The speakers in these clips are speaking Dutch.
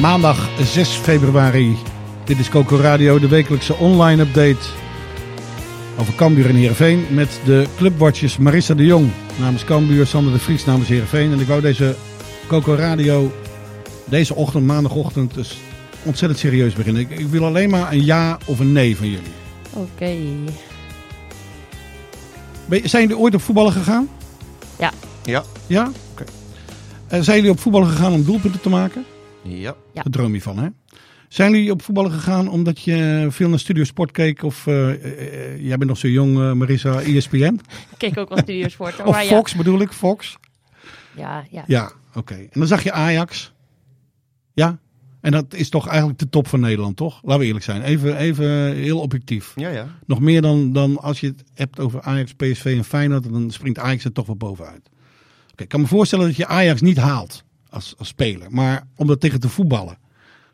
Maandag 6 februari. Dit is Coco Radio, de wekelijkse online update over Cambuur en Heerenveen. Met de clubwatchers Marissa de Jong namens Cambuur, Sander de Vries namens Heerenveen. En ik wou deze Coco Radio deze ochtend, maandagochtend, dus ontzettend serieus beginnen. Ik, ik wil alleen maar een ja of een nee van jullie. Oké. Ben- Zijn jullie ooit op voetballen gegaan? Ja. Ja. Ja? Oké. En zijn jullie op voetballen gegaan om doelpunten te maken? Ja. Ja. Daar droom je van, hè? Zijn jullie op voetballen gegaan omdat je veel naar Studio Sport keek? Of eh, eh, jij bent nog zo jong, eh, Marissa, ESPN? Ik keek ook wel studiosport. Of maar Fox bedoel ik, Fox? Ja, ja, ja. Ja, oké. En dan zag je Ajax. Ja? En dat is toch eigenlijk de top van Nederland, toch? Laten we eerlijk zijn. Even, even heel objectief. Ja, ja. Nog meer dan, dan als je het hebt over Ajax, PSV en Feyenoord, dan springt Ajax er toch wel bovenuit. Oké, ik kan me voorstellen dat je Ajax niet haalt als, als speler. Maar om dat tegen te voetballen,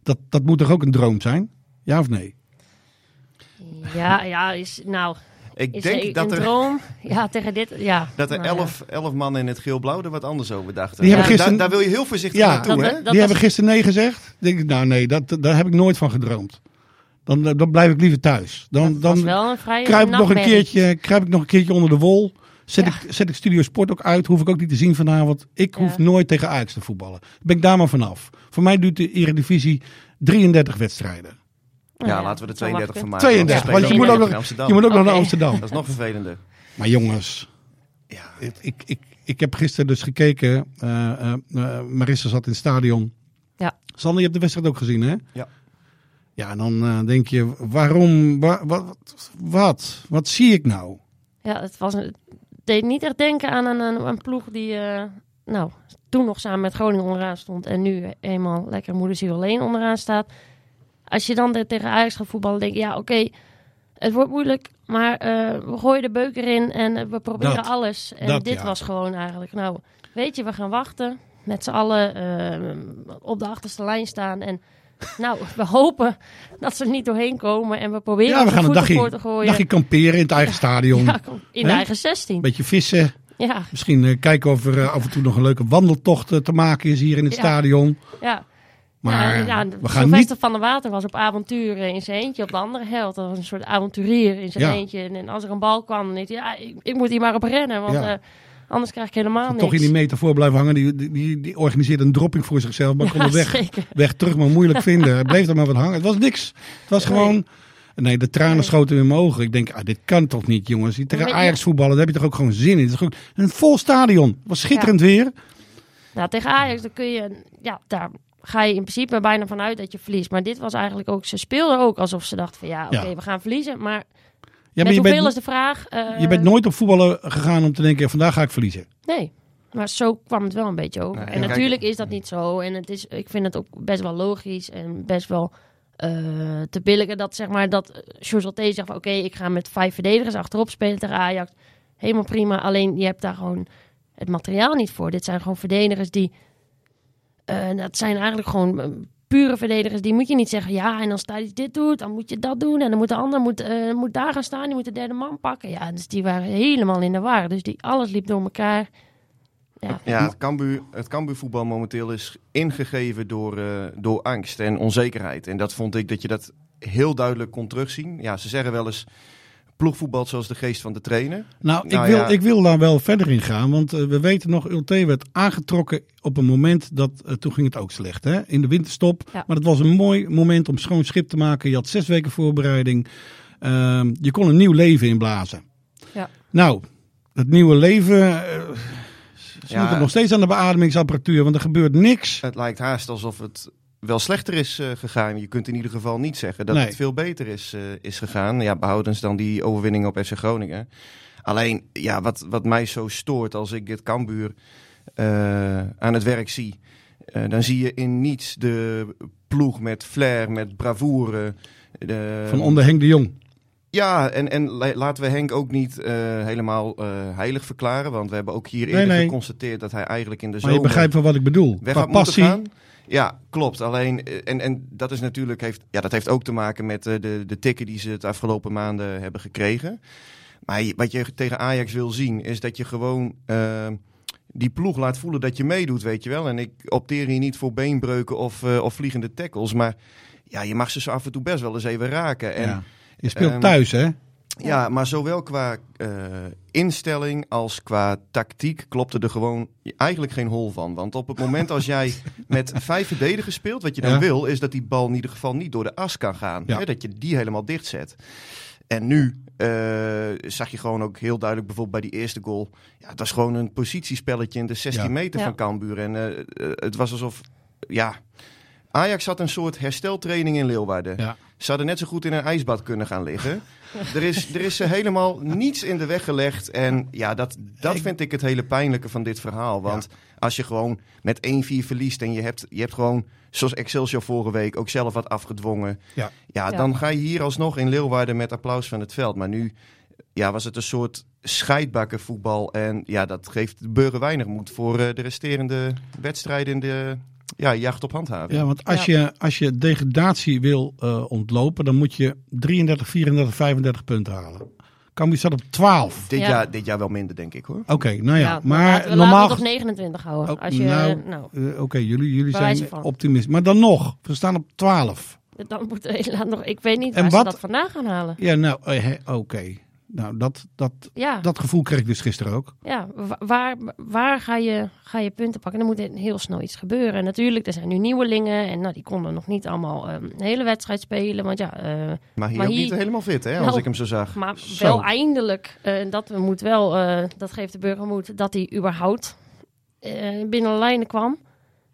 dat, dat moet toch ook een droom zijn? Ja of nee? Ja, ja, is, nou, Ik is denk er dat een er, droom? Ja, tegen dit, ja. dat er Nou ja. elf, elf mannen in het geel-blauw er wat anders over dachten. Die hebben gisteren- daar, daar wil je heel voorzichtig Ja. naartoe, Dat- hè? dat- Die hebben gisteren nee gezegd. Denk ik, nou nee, dat, daar heb ik nooit van gedroomd. Dan, dan blijf ik liever thuis. Dan, dan wel een vrij kruip ik, nog een keertje, kruip ik nog een keertje onder de wol. Zet, Ja. ik, zet ik Studio Sport ook uit. Hoef ik ook niet te zien vanavond. Ik hoef nooit tegen Ajax te voetballen. Ben ik daar maar vanaf. Voor mij duurt de Eredivisie 33 wedstrijden. Nou Ja, laten we er zal 32 van maken. 32, want je moet ook nog, je moet ook nog naar. Amsterdam. Dat is nog vervelender. Maar jongens, Ja. ik, ik, ik, ik heb gisteren dus gekeken. eh, eh, eh, Marissa zat in het stadion. Ja. Sander, je hebt de wedstrijd ook gezien, hè? Ja. Ja, en dan eh, denk je, waarom, wa- wat, wat, wat zie ik nou? Ja, het was een, deed niet echt denken aan een, een, een ploeg die, eh, nou, toen nog samen met Groningen onderaan stond en nu eenmaal lekker moederziel alleen onderaan staat. Als je dan tegen Ajax gaat voetballen, denk je, ja, oké, het wordt moeilijk, maar eh, we gooien de beuk erin en eh, we proberen Dat. alles. En Dat, dit ja. was gewoon eigenlijk, nou, weet je, we gaan wachten, met z'n allen op de achterste lijn staan en... Nou, we hopen dat ze er niet doorheen komen en we proberen Ja, we gaan een dagje, voor te gooien. dagje kamperen in het eigen stadion. Ja, in de Hè? eigen 16. Beetje vissen. Ja, Misschien eh, kijken of er eh, af en toe nog een leuke wandeltocht eh, te maken is hier in het Ja. stadion. ja. Maar ja, we gaan niet... van der Water was op avontuur eh, in zijn eentje op de andere helft. Dat was een soort avonturier in zijn Ja. eentje. En, en als er een bal kwam, dan hij, ja, ik, ik moet hier maar op rennen, want Ja. Anders krijg ik helemaal niks. Toch in die metafoor blijven hangen. Die, die, die, die organiseerde een dropping voor zichzelf. Maar kon de weg, weg terug maar moeilijk vinden. Hij bleef er maar wat hangen. Het was niks. Het was gewoon... Nee, de tranen schoten in mijn ogen. Ik denk, ah, dit kan toch niet, jongens. Tegen Ajax voetballen, daar heb je toch ook gewoon zin in. Het is goed. Een vol stadion. Het was schitterend weer. Nou, tegen Ajax, dan kun je, ja, daar ga je in principe bijna vanuit dat je verliest. Maar dit was eigenlijk ook, ze speelden ook alsof ze dachten van, ja, oké, Ja. we gaan verliezen. Maar, Ja, maar met je hoeveel bent, is de vraag? Eh, je bent nooit op voetballen gegaan om te denken, vandaag ga ik verliezen. Nee, maar zo kwam het wel een beetje over. Nee, en kijk- natuurlijk is dat niet zo. En het is, ik vind het ook best wel logisch en best wel eh, te billigen dat zeg maar dat José zegt van oké, ik ga met vijf verdedigers achterop spelen tegen Ajax. Helemaal prima. Alleen je hebt daar gewoon het materiaal niet voor. Dit zijn gewoon verdedigers die eh, dat zijn eigenlijk gewoon eh, pure verdedigers. Die moet je niet zeggen ja en als Thadis dit doet, dan moet je dat doen en dan moet de ander moet, eh, moet daar gaan staan. Die moet de derde man pakken. Ja, dus die waren helemaal in de war. Dus die alles liep door elkaar. Ja, het Cambuur, het Cambuur voetbal momenteel is ingegeven door, eh, door angst en onzekerheid. En dat vond ik dat je dat heel duidelijk kon terugzien. Ja, ze zeggen wel eens ploegvoetbal zoals de geest van de trainer. Nou, Nou ik, wil, ja. ik wil daar wel verder in gaan. Want eh, we weten nog, Ulte werd aangetrokken op een moment dat, eh, toen ging het ook slecht. Hè? In de winterstop. Ja. Maar het was een mooi moment om schoon schip te maken. Je had zes weken voorbereiding. Ehm, je kon een nieuw leven inblazen. Ja. Nou, het nieuwe leven... eh ze Ja. moeten nog steeds aan de beademingsapparatuur. Want er gebeurt niks. Het lijkt haast alsof het wel slechter is eh, gegaan. Je kunt in ieder geval niet zeggen dat Nee. het veel beter is, eh, is gegaan. Ja, behoudens dan die overwinning op FC Groningen. Alleen, ja, wat, wat mij zo stoort als ik dit Cambuur eh, aan het werk zie... dan zie je in niets de ploeg met flair, met bravoure... De, Van onder Henk de Jong. Ja, en, en la- laten we Henk ook niet helemaal heilig verklaren. Want we hebben ook hier Nee, eerder nee. geconstateerd dat hij eigenlijk in de Maar zomer je begrijpt wel wat ik bedoel. weg had passie. gaan. Ja, klopt. Alleen, eh, en, en dat is natuurlijk, heeft, ja, dat heeft ook te maken met eh, de, de tikken die ze het afgelopen maanden hebben gekregen. Maar wat je tegen Ajax wil zien, is dat je gewoon eh, die ploeg laat voelen dat je meedoet, weet je wel. En ik opteer hier niet voor beenbreuken of, of vliegende tackles, maar ja, je mag ze zo af en toe best wel eens even raken. En Ja. Je speelt Ehm, thuis, hè? Ja, maar zowel qua eh, instelling als qua tactiek klopte er gewoon eigenlijk geen hol van. Want op het moment als jij met vijf verdedigers speelt, wat je dan Ja. wil, is dat die bal in ieder geval niet door de as kan gaan. Ja. Hè, dat je die helemaal dicht zet. En nu eh, zag je gewoon ook heel duidelijk, bijvoorbeeld bij die eerste goal. Ja, het was gewoon een positiespelletje in de 16 Ja. meter Ja. van Cambuur. En eh, het was alsof, ja, Ajax had een soort hersteltraining in Leeuwarden. Ja. Ze hadden net zo goed in een ijsbad kunnen gaan liggen. Er is, er is eh, helemaal niets in de weg gelegd. En ja, dat, dat vind ik het hele pijnlijke van dit verhaal. Want als je gewoon met 1-4 verliest en je hebt, je hebt gewoon, zoals Excelsior vorige week, ook zelf wat afgedwongen. Ja. Ja, Ja. dan ga je hier alsnog in Leeuwarden met applaus van het veld. Maar nu ja, was het een soort scheidbakkenvoetbal. En ja, dat geeft de burger weinig moed voor eh, de resterende wedstrijden in de ja, jacht op handhaving. Ja, want als, je, als je degradatie wil eh, ontlopen, dan moet je 33, 34, 35 punten halen. Cambuur staat op 12. Dit, Ja. jaar, dit jaar wel minder, denk ik hoor. Oké, nou ja, maar we, normaal... Laten we het op 29 houden. Oh, als je, nou, nou, eh, Oké, jullie, jullie zijn optimist. Maar dan nog, we staan op 12. dan moet laat nog, ik weet niet En waar wat- ze dat vandaan gaan halen. Ja, nou, eh, oké. Nou, dat, dat, Ja, dat gevoel kreeg ik dus gisteren ook. ja wa- waar, waar ga, je, ga je punten pakken? Dan moet er heel snel iets gebeuren. En natuurlijk, er zijn nu nieuwelingen. En nou, die konden nog niet allemaal ehm, een hele wedstrijd spelen. Want ja, eh, Maar hier Maar ook hier- niet helemaal fit, hè, als Nou, ik hem zo zag. maar Zo. wel eindelijk. eh, dat we moet wel, eh, dat geeft de burger moed, dat hij überhaupt eh, binnen de lijnen kwam.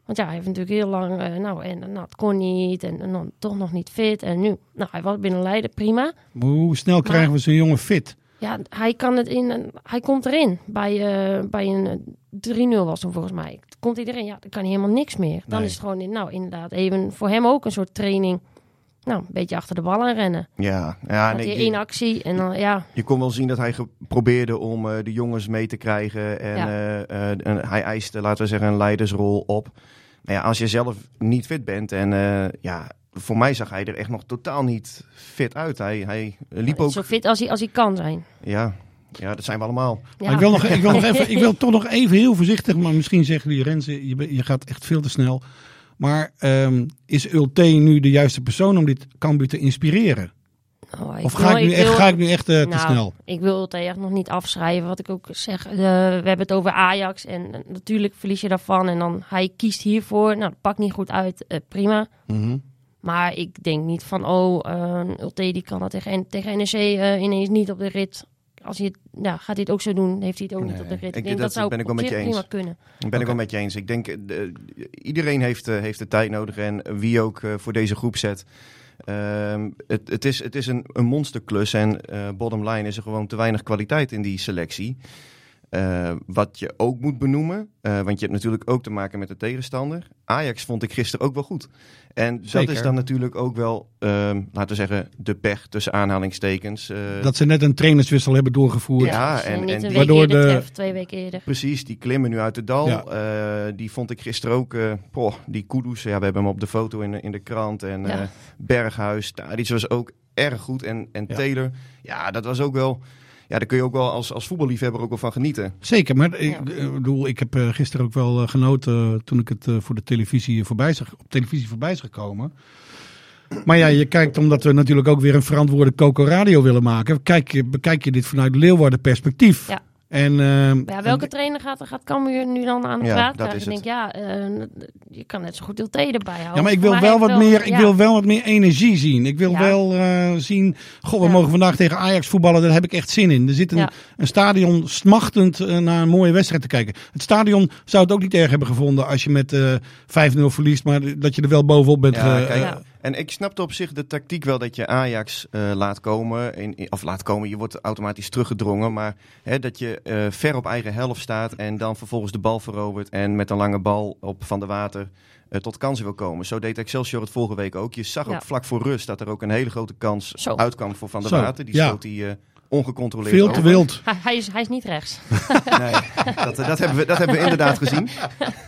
Want ja, hij heeft natuurlijk heel lang, eh, nou, en nou, het kon niet. En, en dan toch nog niet fit. En nu, nou, hij was binnen Leiden, prima. Maar hoe snel krijgen we zo'n jongen fit? Ja, hij kan het in. Hij komt erin. Bij, eh, bij een eh, 3-0 was hem volgens mij. Komt hij erin? Ja, dan kan hij helemaal niks meer. Dan Nee. is het gewoon, in- nou, inderdaad, even voor hem ook een soort training. Nou, een beetje achter de bal aan rennen. Ja, ja nee, één actie en dan, ja, je kon wel zien dat hij probeerde om eh, de jongens mee te krijgen. En Ja. eh, eh, en hij eiste, laten we zeggen, een leidersrol op. Maar ja, als je zelf niet fit bent en eh, ja, voor mij zag hij er echt nog totaal niet fit uit. Hij, hij liep ook, zo fit als hij, als hij kan zijn. ja, ja, dat zijn we allemaal. Ja. Maar ik wil, nog, ik, wil nog even, ik wil toch nog even heel voorzichtig, maar misschien zeggen jullie Renze, je, je gaat echt veel te snel. Maar ehm, is Ulte nu de juiste persoon om dit Cambuur te inspireren? Oh, Of wil- ga ik nu echt, wil- ga ik nu echt te nou, snel? Ik wil het echt nog niet afschrijven. Wat ik ook zeg, eh, we hebben het over Ajax. En natuurlijk verlies je daarvan. En dan hij kiest hiervoor. Nou, dat pakt niet goed uit. eh, prima. Mhm. Maar ik denk niet van, oh, eh Ulte die kan dat tegen, tegen NEC ineens niet op de rit. Als hij het, ja, gaat hij het ook zo doen, heeft hij het ook niet op de rit. ik- Ik denk dat dat, zou ben ik wel met je eens. prima kunnen. Ben ik wel met je eens. Ik denk, eh, de- iedereen heeft, eh, heeft de tijd nodig en wie ook eh, voor deze groep zet. Ehm, het, het is, het is een, een monsterklus en bottom line is er gewoon te weinig kwaliteit in die selectie. Eh, wat je ook moet benoemen, eh, want je hebt natuurlijk ook te maken met de tegenstander. Ajax vond ik gisteren ook wel goed. En dat is dan natuurlijk ook wel, ehm, laten we zeggen, de pech tussen aanhalingstekens. Eh, Dat ze net een trainerswissel hebben doorgevoerd. Ja, dus, en- en die- Waardoor de- twee weken eerder. Precies, die klimmen nu uit het dal. Ja. Eh, die vond ik gisteren ook. eh poh, die Kudus, ja, we hebben hem op de foto in de, in de krant. En Ja. eh, Berghuis, Tadic was ook erg goed. En, en Ja. Taylor, ja, dat was ook wel... Ja, daar kun je ook wel als, als voetballiefhebber ook wel van genieten. Zeker, maar ik, Ja. bedoel, ik heb eh, gisteren ook wel eh, genoten eh, toen ik het voor de televisie voorbij zag, op televisie voorbij is gekomen. Maar ja, je kijkt omdat we natuurlijk ook weer een verantwoorde Coco Radio willen maken. Kijk je, bekijk je dit vanuit Leeuwarden perspectief. Ja. En, ehm, Ja, welke trainer gaat, gaat Cambuur nu dan aan de Ja, praat krijgen? Ik denk, ja, eh, je kan net zo goed Deelté erbij houden. Ja, maar ik wil wel wat meer, ik ja. wil wel wat meer energie zien. Ik wil Ja. wel eh, zien. Goh, we Ja. mogen vandaag tegen Ajax voetballen. Daar heb ik echt zin in. Er zit een, Ja. een stadion smachtend eh, naar een mooie wedstrijd te kijken. Het stadion zou het ook niet erg hebben gevonden als je met eh 5-0 verliest, maar dat je er wel bovenop bent. Ja, ge- kijk, Ja. En ik snapte op zich de tactiek wel dat je Ajax eh, laat komen. In, in- of laat komen, je wordt automatisch teruggedrongen. Maar hè, dat je eh, ver op eigen helft staat en dan vervolgens de bal verovert. En met een lange bal op Van de Water eh, tot kansen wil komen. Zo deed Excelsior het vorige week ook. Je zag Ja. ook vlak voor rust dat er ook een hele grote kans Zo. uitkwam voor Van der Zo, Water. Die ja. schoot die eh, ongecontroleerd veel te over. wild. Hij, hij is, hij is niet rechts. Nee, dat, dat, hebben we, dat hebben we inderdaad gezien.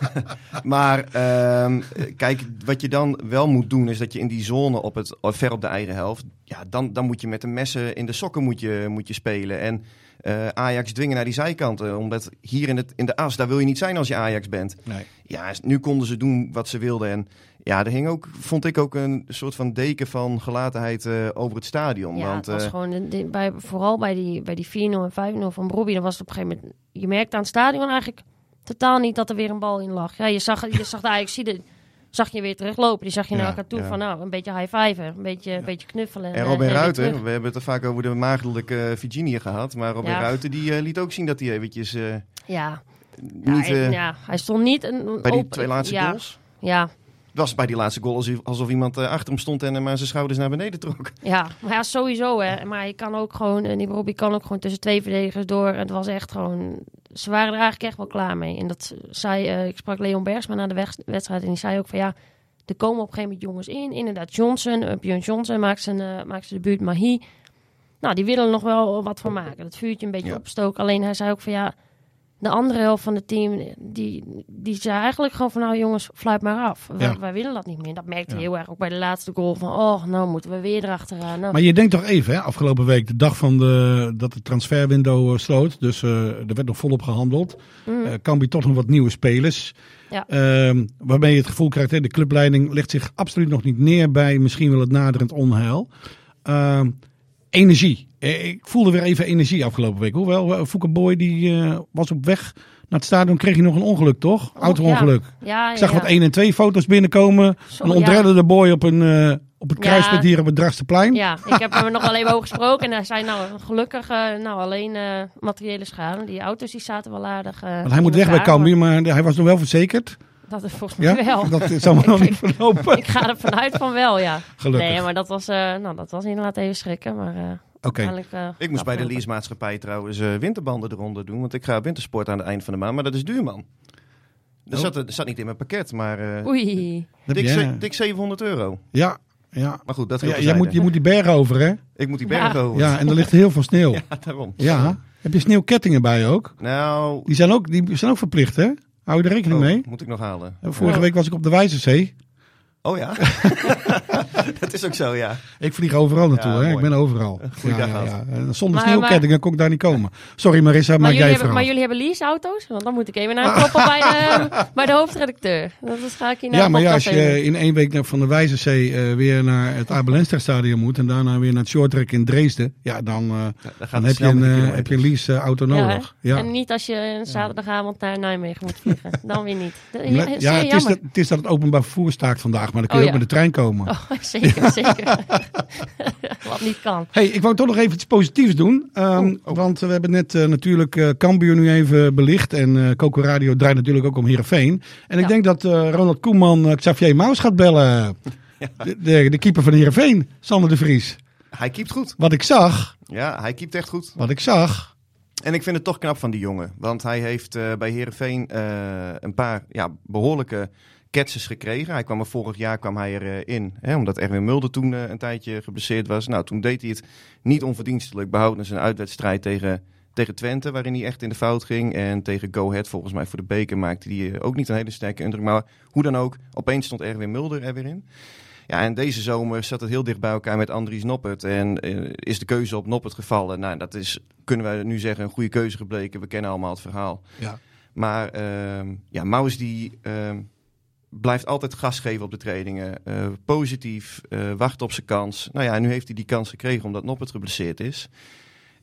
maar ehm, kijk, wat je dan wel moet doen, is dat je in die zone op het, ver op de eigen helft, ja, dan, dan moet je met de messen in de sokken moet je, moet je spelen. En eh, Ajax dwingen naar die zijkanten, omdat hier in, het, in de as, daar wil je niet zijn als je Ajax bent. Nee. Ja, nu konden ze doen wat ze wilden. En ja, er hing ook, vond ik ook een soort van deken van gelatenheid eh, over het stadion. Ja, want, het was eh, gewoon, de- de- bij, vooral bij die, bij die 4-0 en 5-0 van Robbie, dan was het op een gegeven moment, je merkte aan het stadion eigenlijk totaal niet dat er weer een bal in lag. Ja, je zag, je zag de Ajax zag je weer teruglopen. Die zag je naar elkaar toe ja. van nou, een beetje high-fiven, een beetje, een beetje knuffelen. En eh, Robin Ruiter, terug. we hebben het er vaak over de maagdelijke Virginia gehad. Maar Robin Ja. Ruiter die, eh, liet ook zien dat hij eventjes eh, Ja, niet... hij, eh, ja, hij stond niet... Een, bij die twee laatste goals. Ja, was bij die laatste goal alsof, iemand eh, achter hem stond en hem aan zijn schouders naar beneden trok. Ja, maar ja, sowieso hè. Maar je kan ook gewoon, en die Robbie kan ook gewoon tussen twee verdedigers door. Het was echt gewoon, ze waren er eigenlijk echt wel klaar mee. En dat zei, eh, ik sprak Leon Bergsma na de weg- wedstrijd en die zei ook van ja, er komen op een gegeven moment jongens in. Inderdaad, Johnson, uh, Björn Johnson maakt zijn, eh, maakt zijn debuut, Mahi. Nou, die willen er nog wel wat van maken. Dat vuurtje een beetje Ja. opstoken. Alleen hij zei ook van ja, de andere helft van het team, die, die zei eigenlijk gewoon van nou jongens, fluit maar af. Wij, Ja. wij willen dat niet meer. Dat merkte Ja. heel erg ook bij de laatste goal van oh, nou moeten we weer erachteraan. Nou, Maar je denkt toch even, hè, afgelopen week, de dag van de, dat de transferwindow eh, sloot. Dus eh, er werd nog volop gehandeld. Mm. Cambuur toch nog wat nieuwe spelers. Ja. Ehm, waarbij je het gevoel krijgt, hè, de clubleiding legt zich absoluut nog niet neer bij misschien wel het naderend onheil. Ehm, energie. Eh, Ik voelde weer even energie afgelopen week. Hoewel, eh, Fouke Boy die eh, was op weg naar het stadion, kreeg hij nog een ongeluk, toch? Auto-ongeluk. Ja, Ik zag ja, wat 1 en 2 foto's binnenkomen. Zo, een ja. ontredderde boy op, een, eh, op het Ja. kruispunt hier op het Drachsterplein. Ja, ik heb hem er nog wel even over gesproken. En hij zei, nou, gelukkig, nou, alleen materiële schade. Die auto's die zaten wel aardig. Want hij moet weg bij Cambuur, maar hij was nog wel verzekerd. Dat is volgens mij Ja, wel. dat is allemaal nog niet verlopen. Ik ga er vanuit van wel, ja. Gelukkig. Nee, maar dat was, nou, dat was inderdaad even schrikken. Maar Oké. Ik moest bij de leasemaatschappij trouwens eh, winterbanden eronder doen. Want ik ga wintersport aan het eind van de maand. Maar dat is duur, man. Dat Oh. zat, er zat niet in mijn pakket, maar eh, Oei. Dat dik, ze- dik 700 euro. Ja, ja. Maar goed, dat ja jij moet, je moet die bergen over, hè? Ik moet die Ja. bergen over. Ja, en er ligt heel veel sneeuw. Ja, Ja. daarom. Heb je sneeuwkettingen bij ook? Nou, Die zijn ook, die zijn ook verplicht, hè? Hou je er rekening oh, mee? moet ik nog halen. Vorige week was ik op de Wijzerzee. Oh ja? dat is ook zo, ja. Ik vlieg overal naartoe, Ja, hè? Ik ben overal. Goeie dag gehad. En Zonder Maar- sneeuwkettingen kon ik daar niet komen. Sorry Marissa, Maar jullie, jij hebben, verhaal. maar jullie hebben leaseauto's? Want dan moet ik even naar een kloppen bij de, bij de hoofdredacteur. Dat is, ga ik hier naar Ja, maar ja, als je even. in één week naar- van de Wijzerzee eh weer naar het Abelenster stadion moet en daarna weer naar het shorttrack in Dresden, ja, dan, eh, Dan, heb, je een, eh, kilometers. heb je een lease eh, auto Ja, hè? nodig. Ja, En niet als je een zaterdagavond naar Nijmegen moet vliegen. Dan weer niet. Ja, ja, het, is dat, het is dat het openbaar vervoer staakt vandaag, maar dan kun je Oh, ook ja. met de trein komen. Oh, zeker, zeker. Wat niet kan. Hey, ik wou toch nog even iets positiefs doen. Ehm, Want we hebben net eh, natuurlijk eh Cambuur nu even belicht. En eh Coco Radio draait natuurlijk ook om Heerenveen. En ik denk dat eh, Ronald Koeman eh, Xavier Maus gaat bellen. De, de, de keeper van Heerenveen, Sander de Vries. Hij keept goed. Wat ik zag, Ja, hij keept echt goed. wat ik zag. En ik vind het toch knap van die jongen. Want hij heeft eh, bij Herenveen een paar ja, behoorlijke ketses gekregen. Hij kwam er vorig jaar kwam hij erin. Hè, omdat Erwin Mulder toen eh, een tijdje geblesseerd was. Nou, toen deed hij het niet onverdienstelijk. Behouden zijn uitwedstrijd tegen, tegen Twente. Waarin hij echt in de fout ging. En tegen Go Ahead volgens mij voor de beker maakte hij eh, ook niet een hele sterke indruk. Maar hoe dan ook, opeens stond Erwin Mulder er weer in. Ja, en deze zomer zat het heel dicht bij elkaar met Andries Noppert. En eh, is de keuze op Noppert gevallen. Nou, dat is, kunnen we nu zeggen, een goede keuze gebleken. We kennen allemaal het verhaal. Ja. Maar ehm ja, Maus die ehm, blijft altijd gas geven op de trainingen. Eh, positief, eh, wacht op zijn kans. Nou ja, nu heeft hij die kans gekregen omdat Noppert geblesseerd is.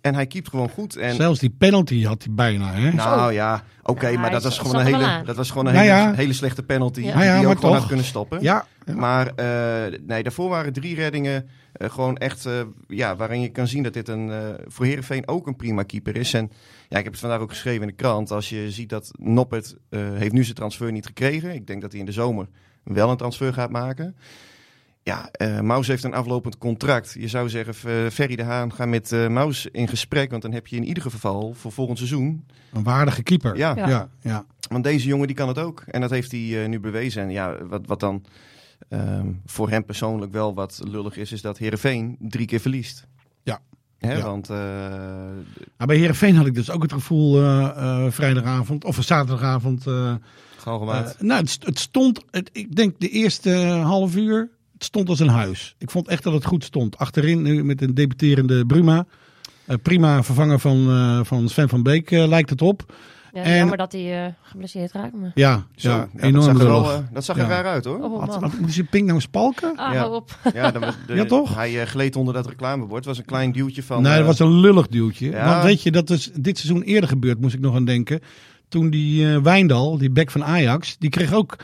En hij keept gewoon goed. En, Zelfs die penalty had hij bijna. Hè? nou ja, oké, Ja, maar dat was gewoon een wel hele, dat was gewoon een Nou hele, ja. hele slechte penalty. Ja. Die Nou ja, hij maar ook gewoon toch. had kunnen stoppen. ja, ja. Maar eh, nee, daarvoor waren drie reddingen eh, gewoon echt, eh, ja, waarin je kan zien dat dit een, eh voor Herenveen ook een prima keeper is. En ja, ik heb het vandaag ook geschreven in de krant. Als je ziet dat Noppert eh, heeft nu zijn transfer niet gekregen. Ik denk dat hij in de zomer wel een transfer gaat maken. Ja, eh Maus heeft een aflopend contract. Je zou zeggen, Ferry de Haan, ga met eh Maus in gesprek. Want dan heb je in ieder geval voor volgend seizoen. Een waardige keeper. Ja, Ja. ja, ja. want deze jongen die kan het ook. En dat heeft hij eh, nu bewezen. En ja, wat, wat dan ehm, voor hem persoonlijk wel wat lullig is, is dat Herenveen drie keer verliest. Ja. Hè, Ja. Want Maar bij Herenveen had ik dus ook het gevoel eh, eh, vrijdagavond of zaterdagavond. nou, het, st- het stond, het, ik denk de eerste half uur, het stond als een huis. Ik vond echt dat het goed stond. Achterin nu met een debuterende Bruma. Prima vervanger van, van Sven van Beek lijkt het op. Ja, En- Jammer dat hij eh, geblesseerd raakt. Maar... Ja, Zo, ja, ja, dat enorm zag er, wel, eh, dat zag er Ja. raar uit hoor. Oh Had, man. had, moet je pink nou spalken? Ah, Ja. op. Ja, dan, de- Ja, toch? Hij eh, gleed onder dat reclamebord. Het was een klein duwtje van... nee, dat eh, was een lullig duwtje. Ja. Want weet je, dat is dit seizoen eerder gebeurd, moest ik nog aan denken. Toen die eh, Wijndal, die back van Ajax, die kreeg ook,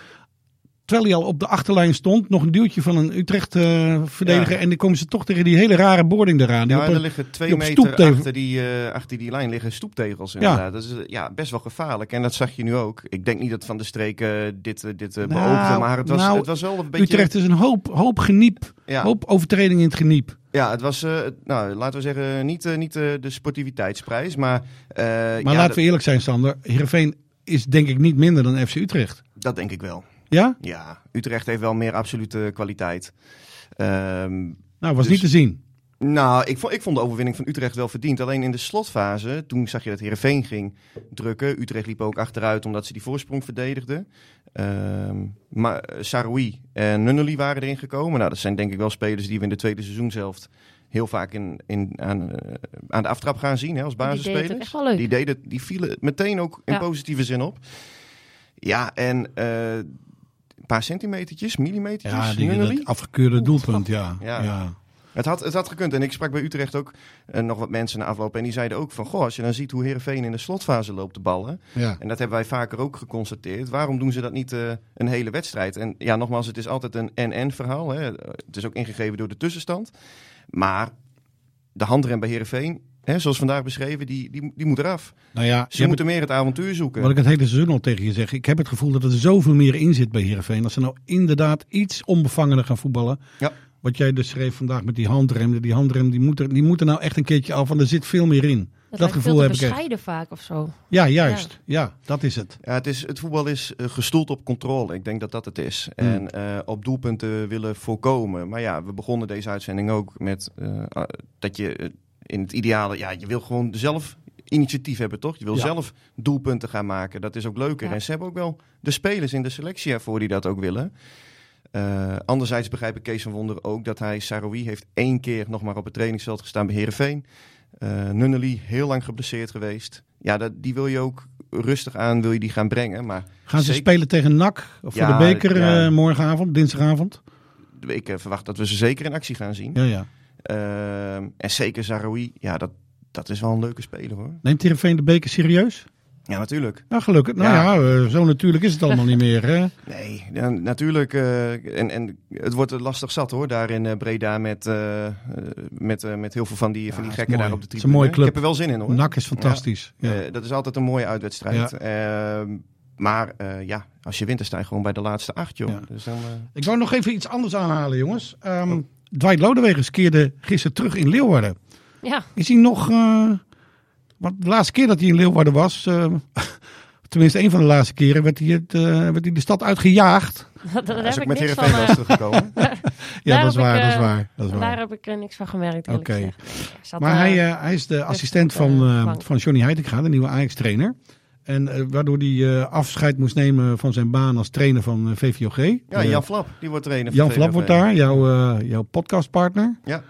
terwijl hij al op de achterlijn stond, nog een duwtje van een Utrecht-verdediger. Ja. en dan komen ze toch tegen die hele rare boarding eraan. Die Ja, op er liggen twee die meter achter die, eh, achter die lijn liggen stoeptegels inderdaad. Dat is eh, ja, best wel gevaarlijk. En dat zag je nu ook. Ik denk niet dat Van de Streek eh, dit, eh, dit eh, Nou, beoogde, maar het was, nou, het was wel een beetje... Utrecht is een hoop, hoop geniep, ja, hoop overtreding in het geniep. ja, het was, eh, nou, laten we zeggen, niet, eh, niet eh, de sportiviteitsprijs, maar... eh, Maar ja, laten we eerlijk zijn, Sander. Heerenveen is denk ik niet minder dan FC Utrecht. dat denk ik wel. Ja? Ja, Utrecht heeft wel meer absolute kwaliteit. Ehm, Nou, was Dus- niet te zien. Nou, ik vond, ik vond de overwinning van Utrecht wel verdiend. Alleen in de slotfase, toen zag je dat Heerenveen ging drukken. Utrecht liep ook achteruit omdat ze die voorsprong verdedigden. Ehm maar eh, Saroui en Nunnely waren erin gekomen. Nou, dat zijn denk ik wel spelers die we in de tweede seizoenshelft heel vaak in, in, aan, eh, aan de aftrap gaan zien hè, als Die basisspelers. ook echt wel leuk. Die, deden, die vielen meteen ook in Ja. positieve zin op. Ja, en eh, paar centimetertjes, millimetertjes, Ja, die, dat afgekeurde doelpunt, ja. Ja. ja. Het had, het had gekund. En ik sprak bij Utrecht ook eh, nog wat mensen na afloop. En die zeiden ook van, goh, als je dan ziet hoe Heerenveen in de slotfase loopt de ballen. ja. En dat hebben wij vaker ook geconstateerd. Waarom doen ze dat niet eh, een hele wedstrijd? En ja, nogmaals, het is altijd een en-en verhaal. Hè. Het is ook ingegeven door de tussenstand. Maar de handrem bij Heerenveen, hè, zoals vandaag beschreven, die, die, die moet eraf. Nou ja, Ze moeten meer het avontuur zoeken. Wat ik het hele seizoen al tegen je zeg. Ik heb het gevoel dat er zoveel meer in zit bij Heerenveen. Als ze nou inderdaad iets onbevangener gaan voetballen. Ja. Wat jij dus schreef vandaag met die handrem. Die handrem die moet, er, die moet er nou echt een keertje af. Want er zit veel meer in. Dat, lijkt gevoel veel heb ik bescheiden vaak of zo. Ja, juist. Ja. dat is het. Ja, het, is, het voetbal is eh, gestoeld op controle. Ik denk dat dat het is. Hmm. En eh, op doelpunten willen voorkomen. Maar ja, we begonnen deze uitzending ook met eh, ah, dat je in het ideale... Ja, je wil gewoon zelf initiatief hebben, toch? Je wil Ja. zelf doelpunten gaan maken. Dat is ook leuker. Ja. En ze hebben ook wel de spelers in de selectie ervoor die dat ook willen. Eh, anderzijds begrijp ik Kees van Wonder ook dat hij... Saroui heeft één keer nog maar op het trainingsveld gestaan bij Heerenveen. Eh Nunnely, heel lang geblesseerd geweest. Ja, dat, die wil je ook rustig aan, wil je die gaan brengen. Maar Gaan ze spelen tegen NAC of voor Ja, de beker eh, morgenavond, dinsdagavond? ik verwacht dat we ze zeker in actie gaan zien. Ja, ja. Ehm, en zeker Zaroui, ja, dat, dat is wel een leuke speler hoor. Neemt Heerenveen de beker serieus? Ja, natuurlijk. Nou, gelukkig. Nou Ja. ja, eh, zo natuurlijk is het allemaal niet meer. Hè? Nee, ja, natuurlijk. eh, en, en het wordt lastig zat hoor, daar in eh, Breda met, met, met heel veel van die, van die gekken daar op de Het is tribune. een mooie club. Ik heb er wel zin in hoor. NAC is fantastisch. Ja. Dat is altijd een mooie uitwedstrijd. Ehm, maar ja, als je wint, dan sta je gewoon bij de laatste acht joh. Dus dan, Ik wou nog even iets anders aanhalen, jongens. Ehm Dwight Lodewegers keerde gisteren terug in Leeuwarden. Ja, Is hij nog... eh, want de laatste keer dat hij in Leeuwarden was... eh, tenminste, een van de laatste keren... werd hij, het, eh, werd hij de stad uitgejaagd. daar hij heb is ook ik met niks Heerenveen eh, teruggekomen. Ja, Daar dat is heb ik, waar, dat is waar. Dat is waar. Daar heb ik niks van gemerkt. Oké. Maar hij, eh, hij is de assistent van, eh, van Johnny Heitinga, de nieuwe Ajax-trainer. En eh, waardoor hij eh, afscheid moest nemen van zijn baan als trainer van eh, VVOG. Ja, Jan Flap, die wordt trainer. van Jan Flap wordt daar, jouw, eh, jouw podcastpartner. Ja.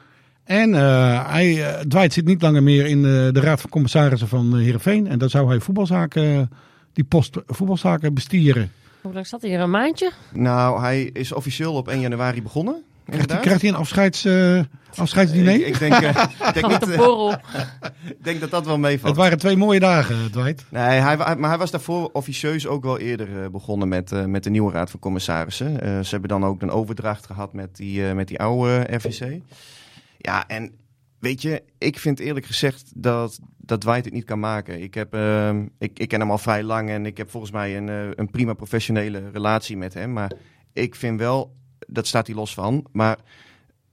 En eh, hij, eh, Dwight zit niet langer meer in de raad van commissarissen van uh, Heerenveen. En daar zou hij voetbalzaken, die post voetbalzaken bestieren. Hoe lang staat hij hier? Een maandje? Nou, hij is officieel op 1 januari begonnen. Krijgt hij, Inderdaad. krijgt hij een afscheids, eh, afscheidsdiner? Ik, ik denk, eh, ik, denk niet, eh, ik denk dat dat wel meevalt. Het waren twee mooie dagen, Dwight. Nee, hij, maar hij was daarvoor officieus ook wel eerder begonnen met, eh, met de nieuwe raad van commissarissen. Eh, ze hebben dan ook een overdracht gehad met die, eh, met die oude RVC. Ja, en weet je, ik vind eerlijk gezegd dat, dat Dwight het niet kan maken. Ik, heb, ehm, ik, ik ken hem al vrij lang en ik heb volgens mij een, eh, een prima professionele relatie met hem. Maar ik vind wel, dat staat hij los van, maar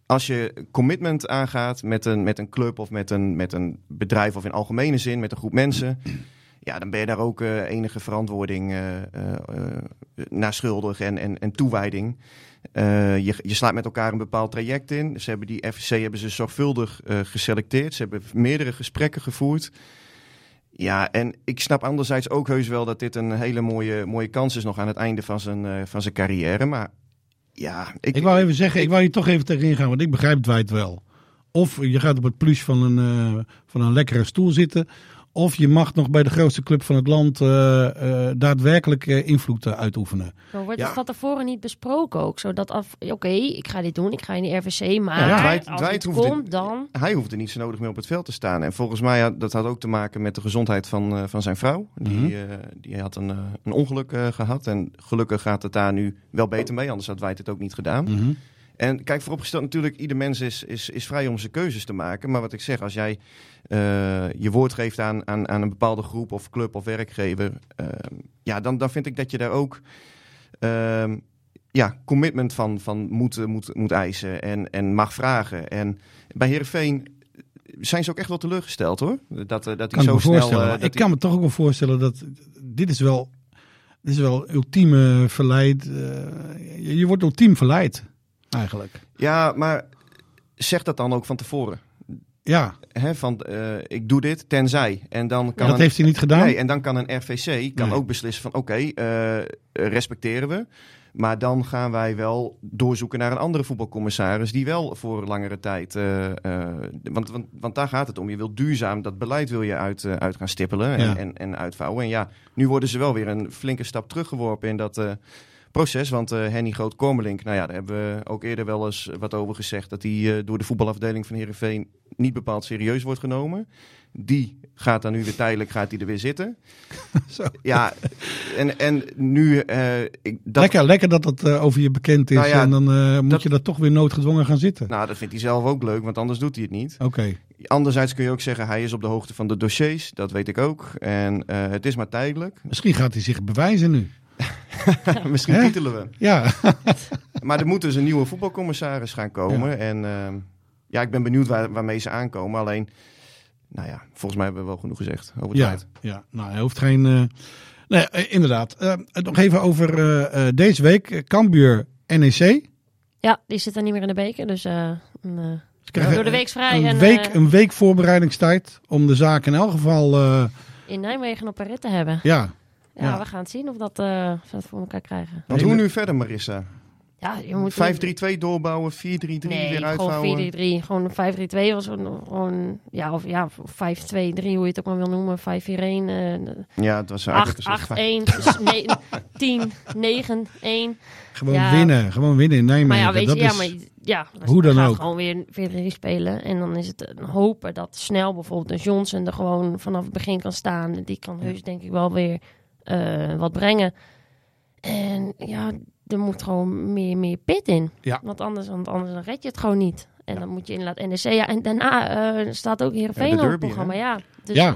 als je commitment aangaat met een, met een club of met een, met een bedrijf of in algemene zin met een groep mensen, ja, dan ben je daar ook eh, enige verantwoording eh, naar schuldig en, en, en toewijding. Je, je slaat met elkaar een bepaald traject in. Ze hebben die FVC hebben ze zorgvuldig geselecteerd. Ze hebben meerdere gesprekken gevoerd. Ja, en ik snap anderzijds ook heus wel dat dit een hele mooie, mooie kans is nog aan het einde van zijn, van zijn carrière. Maar ja, ik, Ik wou even zeggen, ik wou hier toch even tegenin gaan, want ik begrijp Dwight wel. Of je gaat op het plus van een, eh, van een lekkere stoel zitten. Of je mag nog bij de grootste club van het land eh, eh, daadwerkelijk eh, invloed uitoefenen. Maar wordt Ja. het van tevoren niet besproken ook? Zodat af, oké, ik ga dit doen, ik ga in de RVC, maar Ja, Dwight- als Dwight het hoeft komt, dan... hij hoefde niet zo nodig meer op het veld te staan. En volgens mij had dat had ook te maken met de gezondheid van, eh, van zijn vrouw. Die, Mhm. eh, die had een, een ongeluk eh, gehad. En gelukkig gaat het daar nu wel beter mee. Anders had wij het ook niet gedaan. Mhm. En kijk, vooropgesteld natuurlijk, ieder mens is, is, is vrij om zijn keuzes te maken. Maar wat ik zeg, als jij eh, je woord geeft aan, aan, aan een bepaalde groep of club of werkgever... eh, ja, dan, dan vind ik dat je daar ook ehm, ja, commitment van, van moet, moet, moet eisen en, en mag vragen. En bij Heerenveen zijn ze ook echt wel teleurgesteld hoor. Dat, eh, dat ik zo me snel... eh, ik dat kan me toch ook wel voorstellen dat dit is wel, dit is wel ultieme verleid. je, je wordt ultiem verleid, eigenlijk. ja, maar zeg dat dan ook van tevoren. Ja, Hè, van, eh, ik doe dit tenzij. En dan kan dat een- heeft hij niet gedaan. Nee, en dan kan een RVC kan Nee. ook beslissen van oké, eh, respecteren we. Maar dan gaan wij wel doorzoeken naar een andere voetbalcommissaris die wel voor langere tijd. eh, want, want, want daar gaat het om. Je wilt duurzaam dat beleid wil je uit, uit gaan stippelen en, Ja. en, en uitvouwen. En ja, nu worden ze wel weer een flinke stap teruggeworpen in dat. Proces, want eh Henny Groot-Kormelink, nou ja, daar hebben we ook eerder wel eens wat over gezegd. Dat hij eh, door de voetbalafdeling van Heerenveen niet bepaald serieus wordt genomen. Die gaat dan nu weer tijdelijk gaat hij er weer zitten. Zo. Ja, en, en nu... eh, ik, dat, lekker, lekker dat dat over je bekend is. Nou ja, en dan moet dat- je daar toch weer noodgedwongen gaan zitten. Nou, dat vindt hij zelf ook leuk, want anders doet hij het niet. Oké. Anderzijds kun je ook zeggen, hij is op de hoogte van de dossiers. Dat weet ik ook. En het is maar tijdelijk. Misschien gaat hij zich bewijzen nu. Misschien titelen we. Ja, Maar er moet dus een nieuwe voetbalcommissaris gaan komen. En ehm, ja, ik ben benieuwd waar, waarmee ze aankomen. Alleen, nou ja, volgens mij hebben we wel genoeg gezegd over het ja, feit. ja. Nou, hij hoeft geen... eh, Nee, eh, inderdaad. Eh, nog even over eh, eh, deze week. Cambuur NEC. Ja, die zit er niet meer in de beker, dus eh, een, eh, Ze krijgen door de week vrij. een, en week, een week voorbereidingstijd om de zaak in elk geval... eh, in Nijmegen op een rit te hebben. ja, Ja, Ja. we gaan het zien of dat, eh, of we dat voor elkaar krijgen. Want hoe nu verder, Marissa? Ja, je moet 5-3-2 doorbouwen, 4-3-3 Nee, weer uitvouwen. gewoon 4-3-3. Gewoon 5-3-2 was een- gewoon, ja, of ja, 5-2-3, hoe je het ook maar wil noemen. 5-4-1, eh, Ja, het was eigenlijk 8, een soort 8, 1, dus ne- 10, 9, 1. gewoon Ja. winnen. Gewoon winnen in Nijmegen. Maar ja, weet je, dat ja, is, maar ja, Hoe dan ook. gewoon weer 4-3 spelen. En dan is het een hopen dat snel bijvoorbeeld een Johnson er gewoon vanaf het begin kan staan. Die kan heus denk ik wel weer eh, wat brengen. En ja, er moet gewoon meer, meer pit in. Ja. Want anders, want anders dan red je het gewoon niet. En dan moet je inderdaad NEC. Ja, en daarna eh, staat ook Heerenveen Ja, de op het programma. Ja, dus Ja. eh,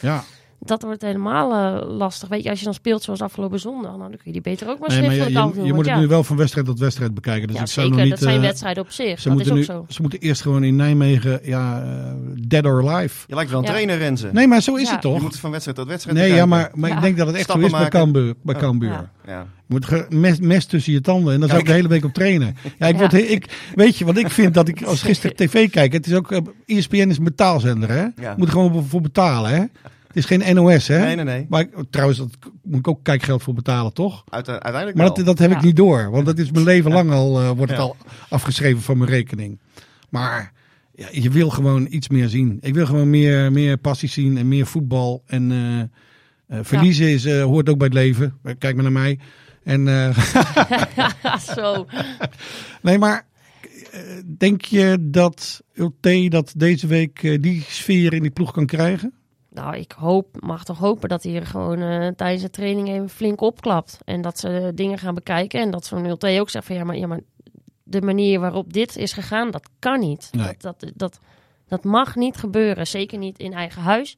ja. Dat wordt helemaal eh, lastig. Weet je, als je dan speelt zoals afgelopen zondag, nou, dan kun je die beter ook maar Nee, maar je, je, je moet het ja, nu wel van wedstrijd tot wedstrijd bekijken. Dus ja, ik zou zeker. nog niet... dat zijn eh, wedstrijden op zich. ze, Dat is moeten ook nu, zo. ze moeten eerst gewoon in Nijmegen, ja, eh, dead or alive. Je lijkt wel een Ja. trainer, Renze. Nee, maar zo is Ja. het Je toch? moet van wedstrijd tot wedstrijd Nee, ja, maar, maar ik denk dat het echt zo is bij. Cambuur. Bij Cambuur. ja. Ja. Je moet mes, mes tussen je tanden. En daar zou ik de hele week op trainen. Ja, ik Ja. word, he- ik, weet je wat ik vind dat ik als gisteren tv kijk? Het is ook, ESPN is een betaalzender, hè? Ja. Moet er gewoon voor betalen, hè? Het is geen NOS, hè? Nee, nee, nee. Maar ik- trouwens, dat moet ik ook kijkgeld voor betalen, toch? Uite- uiteindelijk Maar wel. dat, dat heb ik niet door. Want dat is mijn leven lang al, eh, wordt het al afgeschreven van mijn rekening. Maar ja, je wil gewoon iets meer zien. Ik wil gewoon meer, meer passie zien en meer voetbal. En eh, eh, verliezen is, eh, hoort ook bij het leven. Kijk maar naar mij. En, eh, Zo. nee, maar denk je dat Ulte dat deze week die sfeer in die ploeg kan krijgen? Nou, ik hoop, mag toch hopen dat hij er gewoon eh, tijdens de training even flink opklapt. En dat ze dingen gaan bekijken. En dat zo'n 0-2 ook zegt van ja maar, ja, maar de manier waarop dit is gegaan, dat kan niet. Nee. Dat, dat, dat, dat mag niet gebeuren. Zeker niet in eigen huis.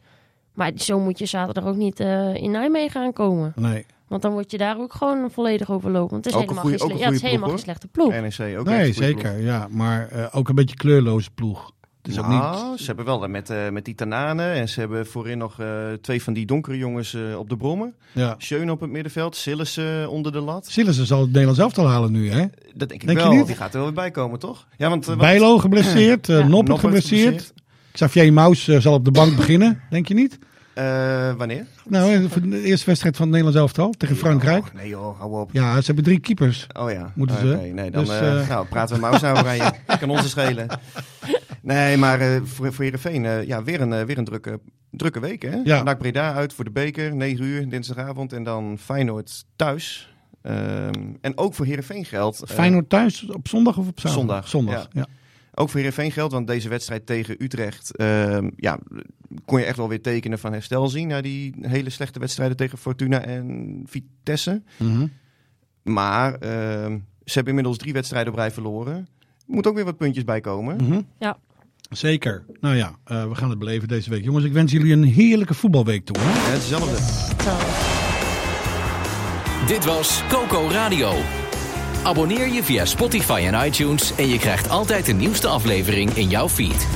Maar zo moet je zaterdag ook niet eh, in Nijmegen aankomen. Nee. Want dan word je daar ook gewoon volledig overlopen. Want het is Ook helemaal, goeie- geen, ook sle- een ja, goeie het is helemaal geen ploeg, slechte ploeg. NEC ook Nee, zeker. ploeg. Ja, maar eh, ook een beetje kleurloze ploeg. Ook Nou, niet... ze hebben wel met, eh, met die Tananen en ze hebben voorin nog eh, twee van die donkere jongens eh, op de brommen. Ja. Op het middenveld, Sillis eh, onder de lat. Sillissen zal het Nederlands elftal halen nu, hè? Dat denk ik Denk je wel. niet? Die gaat er wel weer bij komen, toch? Ja, want, wat- Bijlo geblesseerd, Ja. Noppert geblesseerd. Xavier Maus zal op de bank beginnen, denk je niet? Wanneer? Nou, de eerste wedstrijd van het Nederlands elftal tegen Frankrijk. Oh, nee joh, hou op. Ja, ze hebben drie keepers. Oh ja. Moeten ze. Nee, dan Dus, nou, praten we Maus nou over aan je. kan ons schelen. Nee, maar eh, voor, voor Heerenveen, eh, ja, weer een, eh, weer een drukke, drukke week. Hè? Ja. NAC Breda uit voor de beker, 9 uur dinsdagavond. En dan Feyenoord thuis. Ehm, en ook voor Heerenveen geldt... Feyenoord thuis op zondag of op zaterdag? Zondag, Zondag, ja. Ook voor Heerenveen geldt, want deze wedstrijd tegen Utrecht... ehm, ja, kon je echt wel weer tekenen van herstel zien... na die hele slechte wedstrijden tegen Fortuna en Vitesse. Mhm. Maar ehm, ze hebben inmiddels drie wedstrijden op rij verloren. Er moet ook weer wat puntjes bij komen. Mhm. Ja. Zeker. Nou ja, eh, we gaan het beleven deze week. Jongens, ik wens jullie een heerlijke voetbalweek toe. Hè? Ja, hetzelfde. Dit was Coco Radio. Abonneer je via Spotify en iTunes en je krijgt altijd de nieuwste aflevering in jouw feed.